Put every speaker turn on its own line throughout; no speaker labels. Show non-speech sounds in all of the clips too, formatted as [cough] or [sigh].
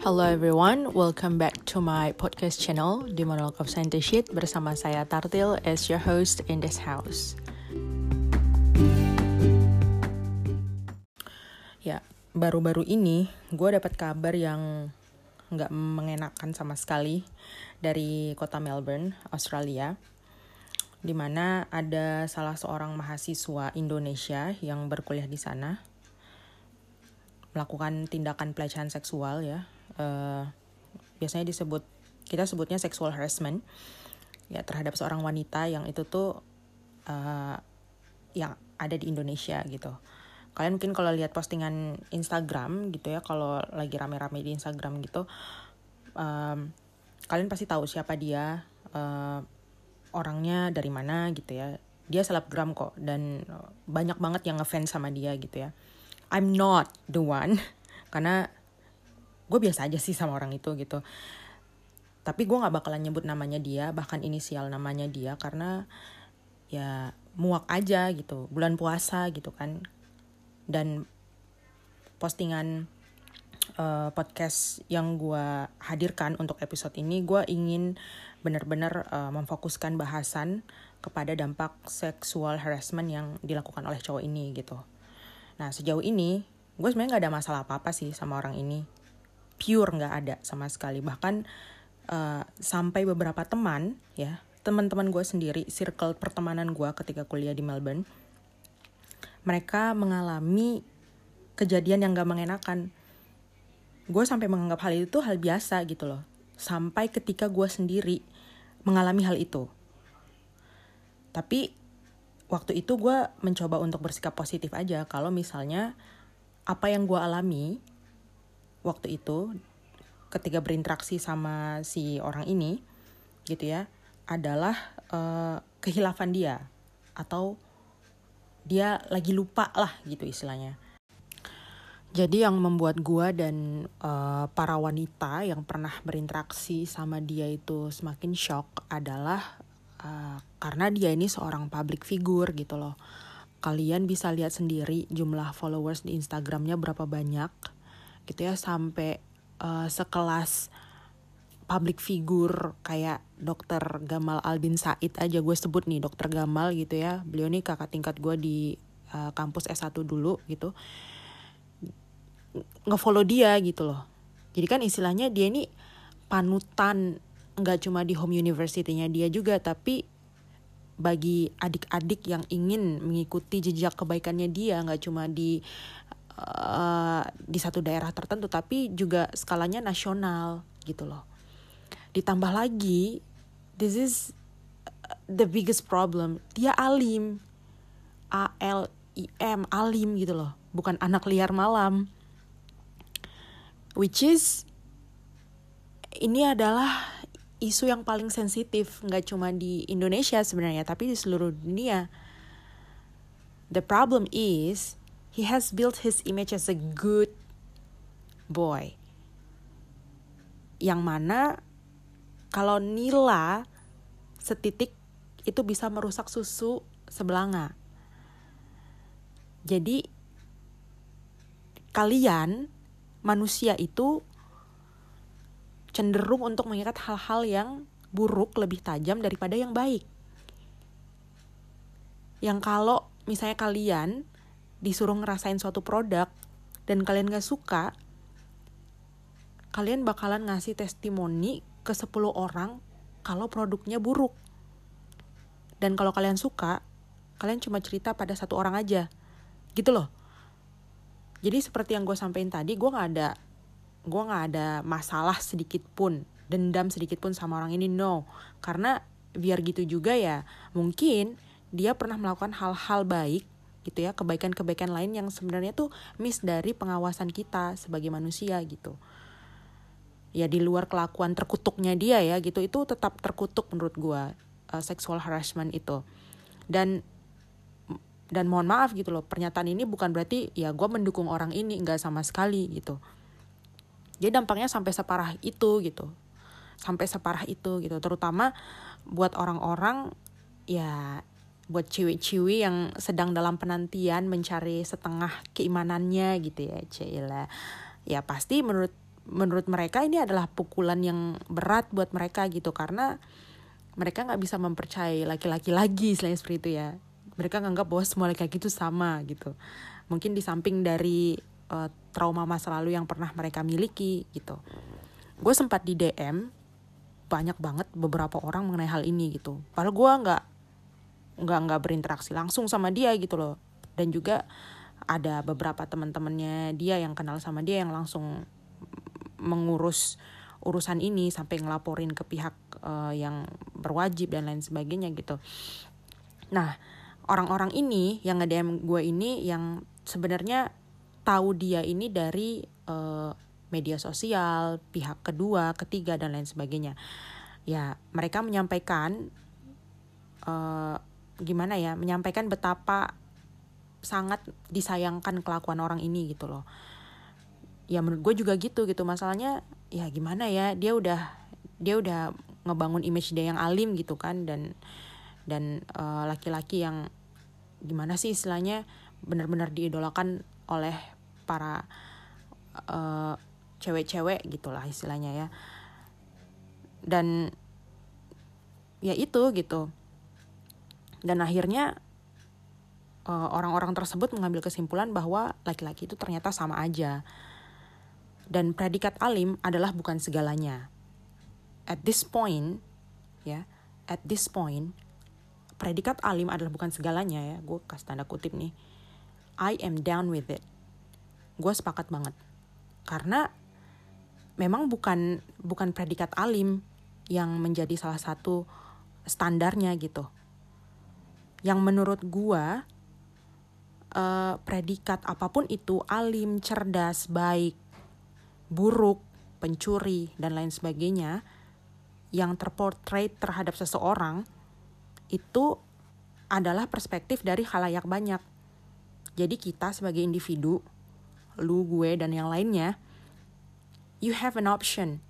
Hello everyone, welcome back to my podcast channel di Monolog of Sheet bersama saya Tartil as your host in this house. Ya, baru-baru ini gue dapat kabar yang nggak mengenakan sama sekali dari kota Melbourne, Australia, di mana ada salah seorang mahasiswa Indonesia yang berkuliah di sana melakukan tindakan pelecehan seksual ya uh, biasanya disebut kita sebutnya sexual harassment ya terhadap seorang wanita yang itu tuh uh, yang ada di Indonesia gitu. Kalian mungkin kalau lihat postingan Instagram gitu ya kalau lagi rame-rame di Instagram gitu um, kalian pasti tahu siapa dia uh, orangnya dari mana gitu ya. Dia selebgram kok dan banyak banget yang ngefans sama dia gitu ya. I'm not the one [laughs] karena gue biasa aja sih sama orang itu gitu. Tapi gue nggak bakalan nyebut namanya dia bahkan inisial namanya dia karena ya muak aja gitu. Bulan puasa gitu kan. Dan postingan uh, podcast yang gue hadirkan untuk episode ini gue ingin benar-benar uh, memfokuskan bahasan kepada dampak seksual harassment yang dilakukan oleh cowok ini gitu. Nah sejauh ini gue sebenarnya nggak ada masalah apa-apa sih sama orang ini. Pure nggak ada sama sekali. Bahkan uh, sampai beberapa teman ya teman-teman gue sendiri, circle pertemanan gue ketika kuliah di Melbourne, mereka mengalami kejadian yang gak mengenakan. Gue sampai menganggap hal itu hal biasa gitu loh. Sampai ketika gue sendiri mengalami hal itu. Tapi waktu itu gue mencoba untuk bersikap positif aja kalau misalnya apa yang gue alami waktu itu ketika berinteraksi sama si orang ini gitu ya adalah uh, kehilafan dia. Atau dia lagi lupa lah gitu istilahnya. Jadi yang membuat gue dan uh, para wanita yang pernah berinteraksi sama dia itu semakin shock adalah uh, karena dia ini seorang public figure gitu loh. Kalian bisa lihat sendiri jumlah followers di Instagramnya berapa banyak gitu ya sampai uh, sekelas public figure kayak dokter Gamal Albin Said aja. Gue sebut nih dokter Gamal gitu ya. Beliau nih kakak tingkat gue di uh, kampus S1 dulu gitu. Ngefollow dia gitu loh. Jadi kan istilahnya dia ini panutan nggak cuma di home university-nya dia juga tapi bagi adik-adik yang ingin mengikuti jejak kebaikannya dia nggak cuma di uh, di satu daerah tertentu tapi juga skalanya nasional gitu loh. Ditambah lagi this is the biggest problem. Dia alim. A L I M alim gitu loh. Bukan anak liar malam. Which is ini adalah isu yang paling sensitif. Nggak cuma di Indonesia sebenarnya tapi di seluruh dunia. The problem is he has built his image as a good boy yang mana kalau nila setitik itu bisa merusak susu sebelanga jadi kalian manusia itu cenderung untuk mengikat hal-hal yang buruk lebih tajam daripada yang baik. Yang kalau misalnya kalian disuruh ngerasain suatu produk dan kalian gak suka, kalian bakalan ngasih testimoni ke 10 orang kalau produknya buruk. Dan kalau kalian suka, kalian cuma cerita pada satu orang aja. Gitu loh. Jadi seperti yang gue sampaikan tadi, gue gak ada gue nggak ada masalah sedikit pun dendam sedikit pun sama orang ini no karena biar gitu juga ya mungkin dia pernah melakukan hal-hal baik gitu ya kebaikan-kebaikan lain yang sebenarnya tuh miss dari pengawasan kita sebagai manusia gitu. Ya di luar kelakuan terkutuknya dia ya gitu itu tetap terkutuk menurut gue uh, sexual harassment itu. Dan dan mohon maaf gitu loh pernyataan ini bukan berarti ya gue mendukung orang ini nggak sama sekali gitu. Jadi dampaknya sampai separah itu gitu sampai separah itu gitu. Terutama buat orang-orang ya buat ciwi-ciwi yang sedang dalam penantian mencari setengah keimanannya gitu ya Cila ya pasti menurut menurut mereka ini adalah pukulan yang berat buat mereka gitu karena mereka nggak bisa mempercayai laki-laki lagi selain seperti itu ya. Mereka nganggap bahwa semua laki-laki itu sama gitu. Mungkin di samping dari uh, trauma masa lalu yang pernah mereka miliki gitu. Gue sempat di DM banyak banget beberapa orang mengenai hal ini gitu. Padahal gue nggak nggak nggak berinteraksi langsung sama dia gitu loh dan juga ada beberapa teman-temannya dia yang kenal sama dia yang langsung mengurus urusan ini sampai ngelaporin ke pihak uh, yang berwajib dan lain sebagainya gitu. Nah, orang-orang ini yang nge-DM gue ini yang sebenarnya tahu dia ini dari uh, media sosial, pihak kedua, ketiga dan lain sebagainya. Ya, mereka menyampaikan uh, gimana ya, menyampaikan betapa sangat disayangkan kelakuan orang ini gitu loh. Ya menurut gue juga gitu gitu. Masalahnya ya gimana ya dia udah dia udah ngebangun image dia yang alim gitu kan dan dan eh, laki-laki uh, yang gimana sih istilahnya benar-benar diidolakan oleh para uh, cewek-cewek gitulah istilahnya ya. Dan ya itu gitu dan akhirnya Eh, orang-orang tersebut mengambil kesimpulan bahwa laki-laki itu ternyata sama aja. Dan predikat alim adalah bukan segalanya. At this point, ya, at this point, predikat alim adalah bukan segalanya ya. Gue kasih tanda kutip nih. I am down with it. Gue sepakat banget. Karena memang bukan bukan predikat alim yang menjadi salah satu standarnya gitu. Yang menurut gue uh, predikat apa pun itu alim, cerdas, baik, buruk, pencuri dan lain sebagainya yang terportrait terhadap seseorang itu adalah perspektif dari halayak banyak. Jadi kita sebagai individu, lu, gue dan yang lainnya, you have an option.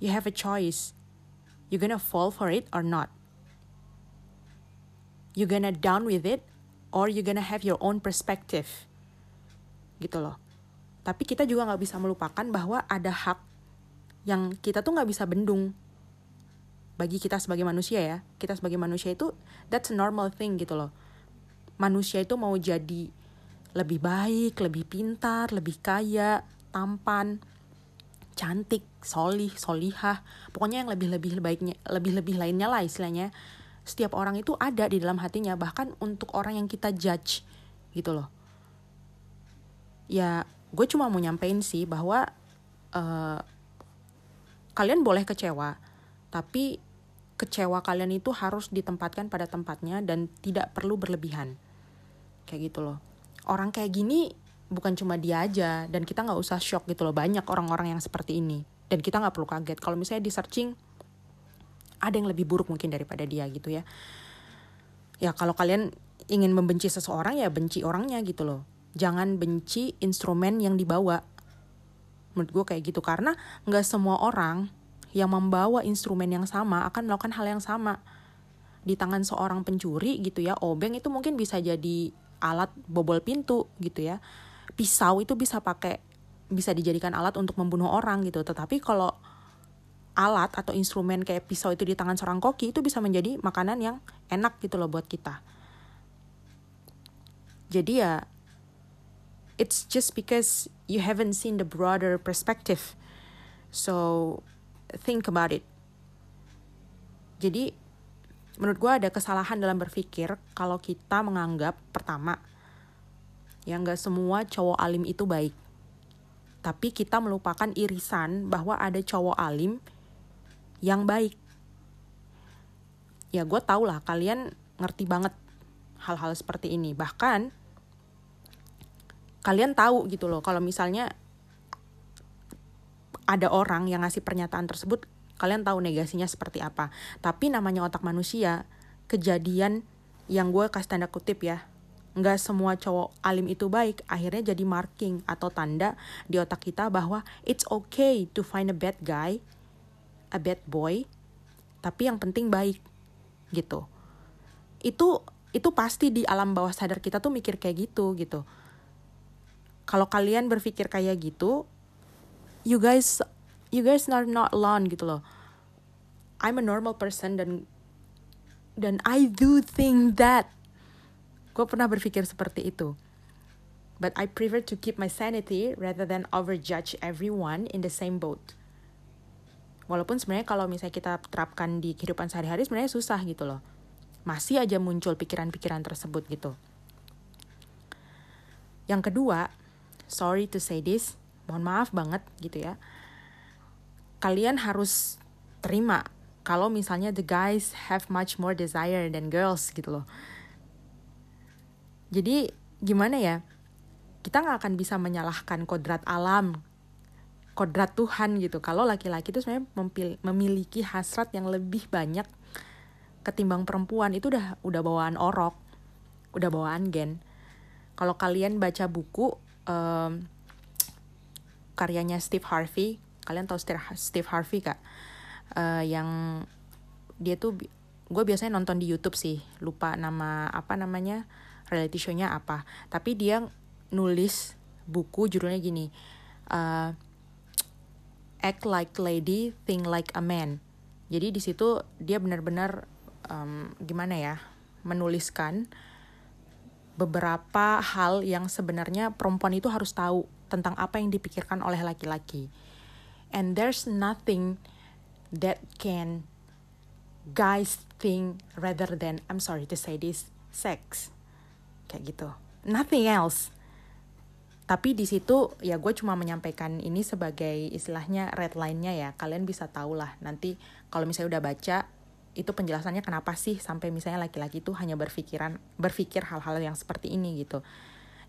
You have a choice. You gonna fall for it or not. You gonna down with it or you gonna have your own perspective. Gitu loh. Tapi kita juga nggak bisa melupakan bahwa ada hak yang kita tuh nggak bisa bendung bagi kita sebagai manusia ya. Kita sebagai manusia itu that's a normal thing gitu loh. Manusia itu mau jadi lebih baik lebih pintar lebih kaya tampan cantik solih solihah. Pokoknya yang lebih lebih baiknya lebih lebih lainnya lah istilahnya setiap orang itu ada di dalam hatinya bahkan untuk orang yang kita judge gitu loh. Ya gue cuma mau nyampein sih bahwa uh, kalian boleh kecewa tapi kecewa kalian itu harus ditempatkan pada tempatnya dan tidak perlu berlebihan. Kayak gitu loh. Orang kayak gini bukan cuma dia aja dan kita nggak usah shock gitu loh banyak orang-orang yang seperti ini. Dan kita nggak perlu kaget. Kalau misalnya di searching ada yang lebih buruk mungkin daripada dia gitu ya. Ya kalau kalian ingin membenci seseorang ya benci orangnya gitu loh. Jangan benci instrumen yang dibawa. Menurut gue kayak gitu. Karena nggak semua orang yang membawa instrumen yang sama akan melakukan hal yang sama. Di tangan seorang pencuri gitu ya obeng itu mungkin bisa jadi alat bobol pintu gitu ya. Pisau itu bisa pakai bisa dijadikan alat untuk membunuh orang gitu. Tetapi kalau alat atau instrumen kayak pisau itu di tangan seorang koki itu bisa menjadi makanan yang enak gitu loh buat kita. Jadi ya it's just because you haven't seen the broader perspective. So think about it. Jadi menurut gue ada kesalahan dalam berpikir kalau kita menganggap pertama yang gak semua cowok alim itu baik. Tapi kita melupakan irisan bahwa ada cowok alim yang baik. Ya gue tau lah kalian ngerti banget hal-hal seperti ini. Bahkan kalian tahu gitu loh kalau misalnya ada orang yang ngasih pernyataan tersebut, kalian tahu negasinya seperti apa. Tapi namanya otak manusia, kejadian yang gue kasih tanda kutip ya, nggak semua cowok alim itu baik akhirnya jadi marking atau tanda di otak kita bahwa it's okay to find a bad guy a bad boy tapi yang penting baik gitu. Itu itu pasti di alam bawah sadar kita tuh mikir kayak gitu gitu. Kalau kalian berpikir kayak gitu you guys you guys are not alone gitu loh. I'm a normal person dan dan I do think that. Gue pernah berpikir seperti itu. But I prefer to keep my sanity rather than overjudge everyone in the same boat walaupun sebenarnya kalau misalnya kita terapkan di kehidupan sehari-hari sebenarnya susah gitu loh masih aja muncul pikiran-pikiran tersebut gitu yang kedua sorry to say this mohon maaf banget gitu ya kalian harus terima kalau misalnya the guys have much more desire than girls gitu loh. Jadi gimana ya? Kita nggak akan bisa menyalahkan kodrat alam, kodrat Tuhan gitu. Kalau laki-laki itu sebenarnya memiliki hasrat yang lebih banyak ketimbang perempuan itu udah udah bawaan orok, udah bawaan gen. Kalau kalian baca buku um, karyanya Steve Harvey, kalian tahu Steve Harvey kak? uh, yang dia tuh gue biasanya nonton di YouTube sih lupa nama apa namanya reality show-nya apa tapi dia nulis buku judulnya gini uh, act like lady think like a man. Jadi di situ dia benar-benar um, gimana ya menuliskan beberapa hal yang sebenarnya perempuan itu harus tahu tentang apa yang dipikirkan oleh laki-laki. And there's nothing that can guys think rather than I'm sorry to say this sex. Kayak gitu. Nothing else tapi di situ ya gue cuma menyampaikan ini sebagai istilahnya red line-nya ya. Kalian bisa tahu lah nanti kalau misalnya udah baca itu penjelasannya kenapa sih sampai misalnya laki-laki itu hanya berpikiran berpikir hal-hal yang seperti ini gitu.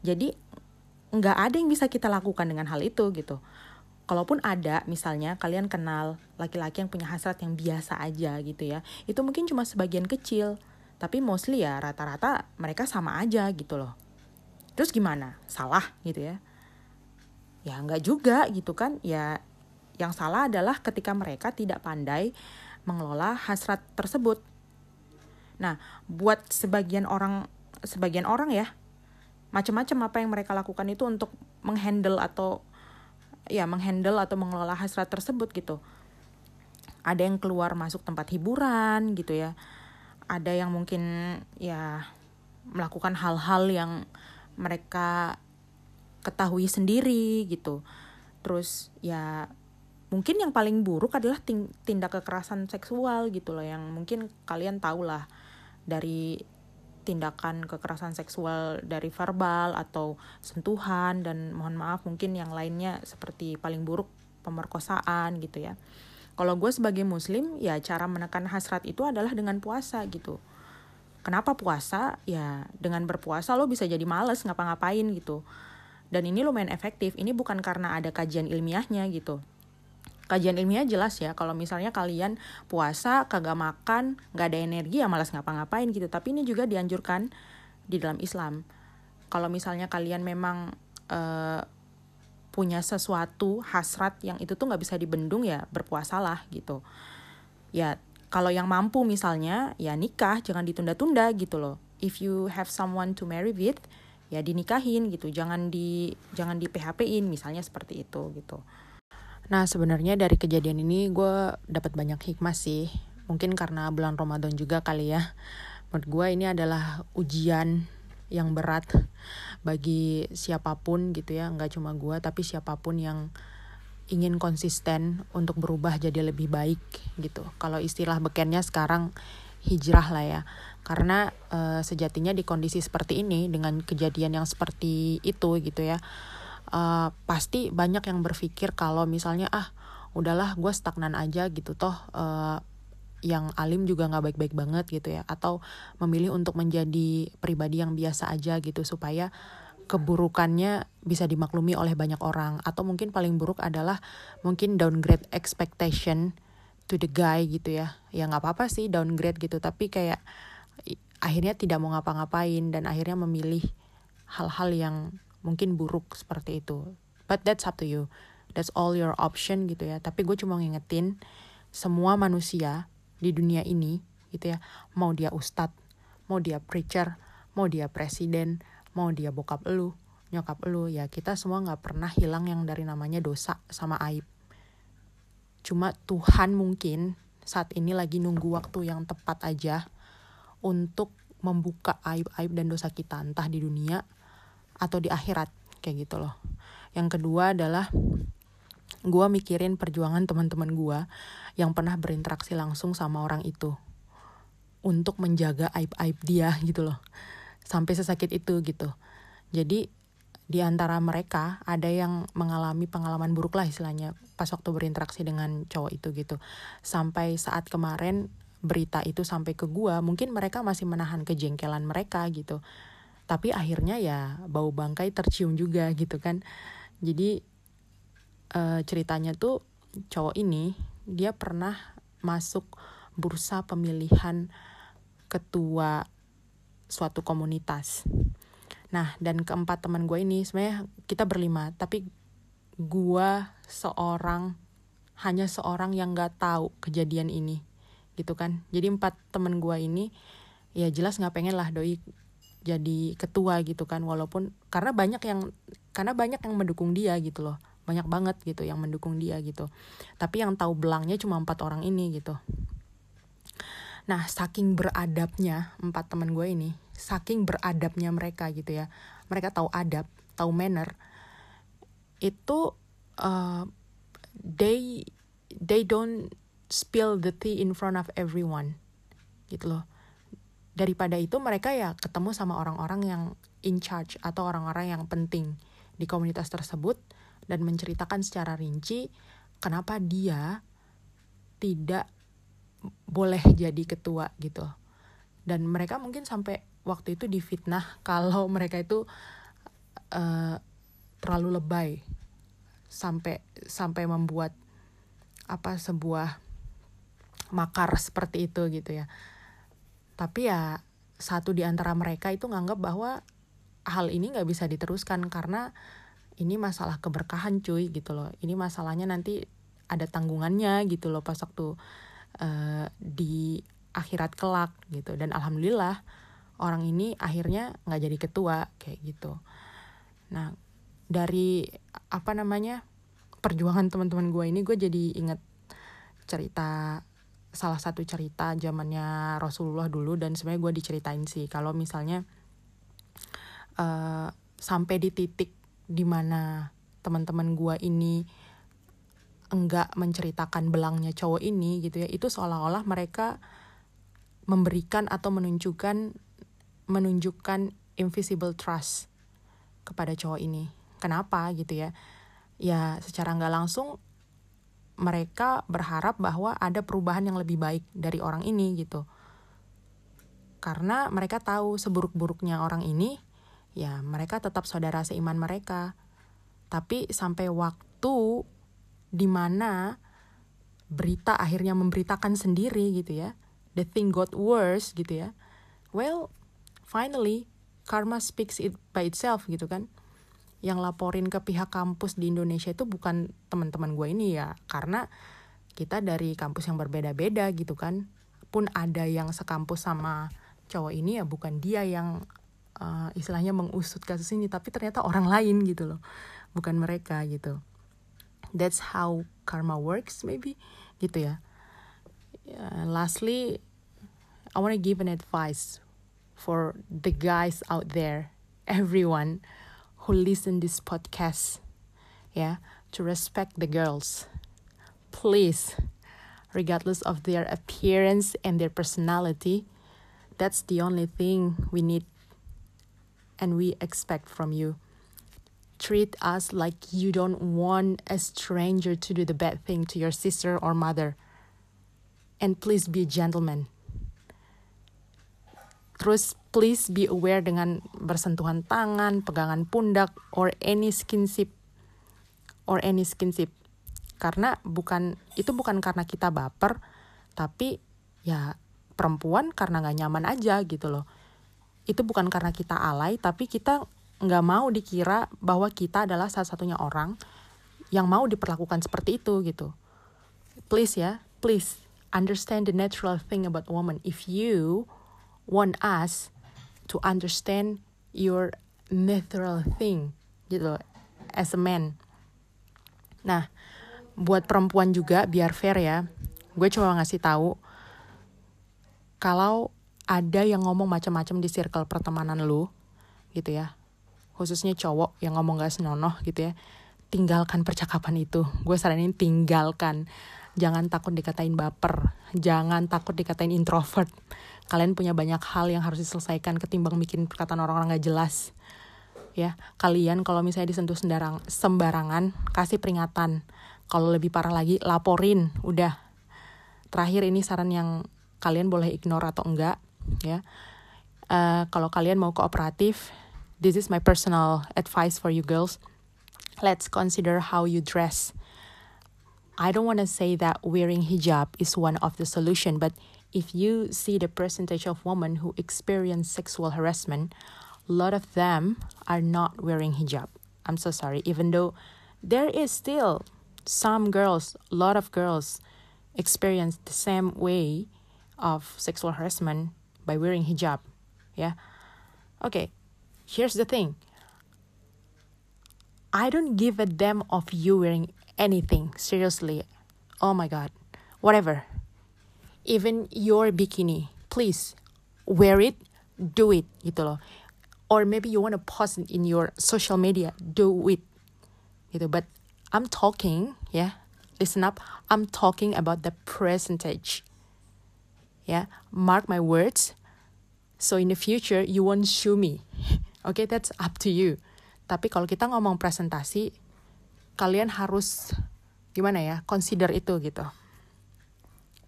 Jadi nggak ada yang bisa kita lakukan dengan hal itu gitu. Kalaupun ada misalnya kalian kenal laki-laki yang punya hasrat yang biasa aja gitu ya. Itu mungkin cuma sebagian kecil tapi mostly ya rata-rata mereka sama aja gitu loh terus gimana? Salah gitu ya. Ya nggak juga gitu kan. Ya yang salah adalah ketika mereka tidak pandai mengelola hasrat tersebut. Nah buat sebagian orang sebagian orang ya macam-macam apa yang mereka lakukan itu untuk menghandle atau ya menghandle atau mengelola hasrat tersebut gitu. Ada yang keluar masuk tempat hiburan gitu ya. Ada yang mungkin ya melakukan hal-hal yang mereka ketahui sendiri gitu terus ya mungkin yang paling buruk adalah tindak kekerasan seksual gitu loh yang mungkin kalian tahu lah dari tindakan kekerasan seksual dari verbal atau sentuhan dan mohon maaf mungkin yang lainnya seperti paling buruk pemerkosaan gitu ya. Kalau gue sebagai muslim ya cara menekan hasrat itu adalah dengan puasa gitu. Kenapa puasa? Ya dengan berpuasa lo bisa jadi males ngapa-ngapain gitu. Dan ini lumayan efektif. Ini bukan karena ada kajian ilmiahnya gitu kajian ilmiah jelas ya kalau misalnya kalian puasa kagak makan nggak ada energi ya malas ngapa-ngapain gitu tapi ini juga dianjurkan di dalam Islam kalau misalnya kalian memang uh, punya sesuatu hasrat yang itu tuh nggak bisa dibendung ya berpuasalah gitu ya kalau yang mampu misalnya ya nikah jangan ditunda-tunda gitu loh if you have someone to marry with ya dinikahin gitu jangan di jangan di PHP-in misalnya seperti itu gitu Nah sebenarnya dari kejadian ini gue dapat banyak hikmah sih. Mungkin karena bulan Ramadan juga kali ya. Menurut gue ini adalah ujian yang berat bagi siapa pun gitu ya. Nggak cuma gue tapi siapa pun yang ingin konsisten untuk berubah jadi lebih baik gitu. Kalau istilah bekennya sekarang hijrah lah ya. Karena uh, sejatinya di kondisi seperti ini dengan kejadian yang seperti itu gitu ya uh, pasti banyak yang berpikir kalau misalnya ah udahlah gue stagnan aja gitu toh uh, yang alim juga nggak baik-baik banget gitu ya atau memilih untuk menjadi pribadi yang biasa aja gitu supaya keburukannya bisa dimaklumi oleh banyak orang. Atau mungkin paling buruk adalah mungkin downgrade expectation to the guy gitu ya. Ya nggak apa-apa sih downgrade gitu. Tapi kayak akhirnya tidak mau ngapa-ngapain dan akhirnya memilih hal-hal yang mungkin buruk seperti itu. But that's up to you. That's all your option gitu ya. Tapi gue cuma ngingetin semua manusia di dunia ini gitu ya. Mau dia ustadz mau dia preacher mau dia presiden mau dia bokap lu nyokap lu ya kita semua nggak pernah hilang yang dari namanya dosa sama aib. Cuma Tuhan mungkin saat ini lagi nunggu waktu yang tepat aja untuk membuka aib-aib dan dosa kita entah di dunia atau di akhirat kayak gitu loh. Yang kedua adalah gue mikirin perjuangan teman-teman gue yang pernah berinteraksi langsung sama orang itu untuk menjaga aib-aib dia gitu loh sampai sesakit itu gitu. Jadi di antara mereka ada yang mengalami pengalaman buruk lah istilahnya pas waktu berinteraksi dengan cowok itu gitu. Sampai saat kemarin berita itu sampai ke gua mungkin mereka masih menahan kejengkelan mereka gitu. Tapi akhirnya ya bau bangkai tercium juga gitu kan. Jadi uh, ceritanya tuh cowok ini dia pernah masuk bursa pemilihan ketua suatu komunitas Nah, dan keempat teman gue ini sebenarnya kita berlima, tapi gue seorang hanya seorang yang gak tahu kejadian ini, gitu kan? Jadi empat teman gue ini ya jelas nggak pengen lah doi jadi ketua gitu kan, walaupun karena banyak yang karena banyak yang mendukung dia gitu loh, banyak banget gitu yang mendukung dia gitu. Tapi yang tahu belangnya cuma empat orang ini gitu. Nah, saking beradabnya empat teman gue ini, saking beradabnya mereka gitu ya mereka tahu adab tahu manner itu uh, they they don't spill the tea in front of everyone gitu loh. Daripada itu mereka ya ketemu sama orang-orang yang in charge atau orang-orang yang penting di komunitas tersebut dan menceritakan secara rinci kenapa dia tidak boleh jadi ketua gitu. Dan mereka mungkin sampai waktu itu difitnah [laughs] kalau mereka itu uh, terlalu lebay sampai sampai membuat apa sebuah makar seperti itu gitu ya. Tapi ya satu di antara mereka itu nganggap bahwa hal ini nggak bisa diteruskan karena ini masalah keberkahan cuy gitu loh. Ini masalahnya nanti ada tanggungannya gitu loh pas waktu uh, di akhirat kelak gitu. Dan alhamdulillah orang ini akhirnya nggak jadi ketua kayak gitu. Nah dari apa namanya perjuangan teman-teman gue ini gue jadi inget cerita salah satu cerita zamannya Rasulullah dulu dan sebenarnya gue diceritain sih. Kalau misalnya uh, sampai di titik di mana teman-teman gue ini enggak menceritakan belangnya cowok ini gitu ya itu seolah-olah mereka memberikan atau menunjukkan menunjukkan invisible trust kepada cowok ini. Kenapa gitu ya? Ya secara nggak langsung mereka berharap bahwa ada perubahan yang lebih baik dari orang ini gitu. Karena mereka tahu seburuk-buruknya orang ini, ya mereka tetap saudara seiman mereka. Tapi sampai waktu di mana berita akhirnya memberitakan sendiri gitu ya, the thing got worse gitu ya. Well, finally karma speaks it by itself gitu kan. Yang laporin ke pihak kampus di Indonesia itu bukan teman-teman gue ini ya. Karena kita dari kampus yang berbeda-beda gitu kan. Pun ada yang sekampus sama cowok ini ya bukan dia yang uh, istilahnya mengusut kasus ini. Tapi ternyata orang lain gitu loh. Bukan mereka gitu that's how karma works maybe gitu ya yeah, lastly I wanna give an advice for the guys out there, everyone who listen this podcast, yeah, to respect the girls. Please, regardless of their appearance and their personality, that's the only thing we need and we expect from you. Treat us like you don't want a stranger to do the bad thing to your sister or mother. And please be a gentleman. Terus please be aware dengan bersentuhan tangan, pegangan pundak, or any skinship, or any skinship. Karena bukan itu bukan karena kita baper, tapi ya perempuan karena nggak nyaman aja gitu loh. Itu bukan karena kita alay, tapi kita nggak mau dikira bahwa kita adalah salah satunya orang yang mau diperlakukan seperti itu gitu. Please ya, please understand the natural thing about woman. If you want us to understand your natural thing gitu as a man nah buat perempuan juga biar fair ya gue cuma ngasih tahu kalau ada yang ngomong macam-macam di circle pertemanan lu gitu ya khususnya cowok yang ngomong gak senonoh gitu ya tinggalkan percakapan itu. Gue saranin tinggalkan. Jangan takut dikatain baper. Jangan takut dikatain introvert. Kalian punya banyak hal yang harus diselesaikan ketimbang bikin perkataan orang-orang gak jelas. Ya kalian kalau misalnya disentuh sembarang sembarangan kasih peringatan. Kalau lebih parah lagi laporin. Udah. Terakhir ini saran yang kalian boleh ignore atau enggak ya. Uh, kalau kalian mau kooperatif this is my personal advice for you girls let's consider how you dress I don't want to say that wearing hijab is one of the solution but if you see the percentage of women who experience sexual harassment a lot of them are not wearing hijab. I'm so sorry, even though there is still some girls, a lot of girls experience the same way of sexual harassment by wearing hijab. Yeah. Okay, here's the thing. I don't give a damn of you wearing anything. Seriously. Oh my god. Whatever. Even your bikini. Please wear it, do it gitu loh or maybe you want to post it in your social media do it gitu but I'm talking yeah listen up I'm talking about the percentage yeah mark my words so in the future you won't sue me [laughs] okay that's up to you. Tapi kalau kita ngomong presentasi kalian harus gimana ya consider itu gitu.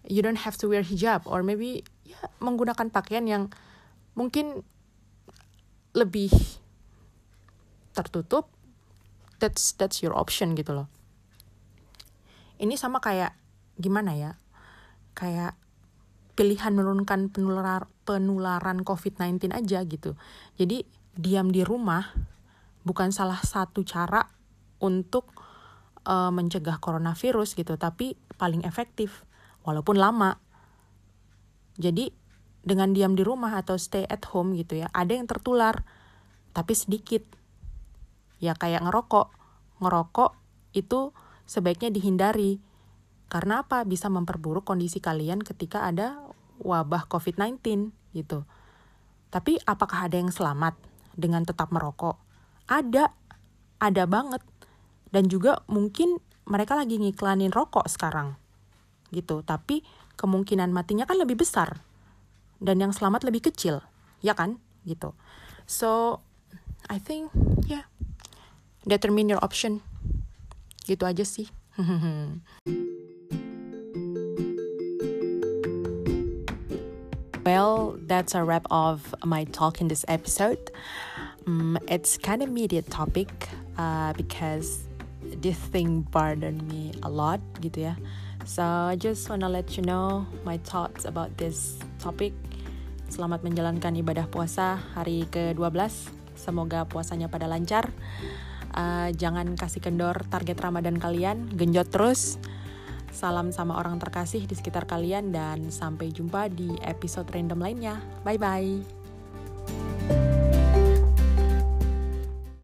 You don't have to wear hijab or maybe ya menggunakan pakaian yang mungkin lebih tertutup. That's that's your option gitu loh. Ini sama kayak gimana ya kayak pilihan menurunkan penular penularan COVID-19 aja gitu. Jadi diam di rumah bukan salah satu cara untuk uh, mencegah coronavirus gitu tapi paling efektif walaupun lama jadi dengan diam di rumah atau stay at home gitu ya, ada yang tertular, tapi sedikit. Ya kayak ngerokok. Ngerokok itu sebaiknya dihindari. Karena apa? Bisa memperburuk kondisi kalian ketika ada wabah COVID-19 gitu. Tapi apakah ada yang selamat dengan tetap merokok? Ada. Ada banget. Dan juga mungkin mereka lagi ngiklanin rokok sekarang. Gitu. Tapi kemungkinan matinya kan lebih besar dan yang selamat lebih kecil, ya kan? Gitu. So, I think yeah, determine your option. Gitu aja sih. [laughs] that's a wrap of my talk in this episode. Um, it's kind of immediate topic uh, because this thing burdened me a lot gitu ya. So I just wanna let you know my thoughts about this topic. Selamat menjalankan ibadah puasa hari ke-12. Semoga puasanya pada lancar. Uh, jangan kasih kendor target Ramadan kalian, genjot terus. Salam sama orang terkasih di sekitar kalian dan sampai jumpa di episode random lainnya. Bye bye.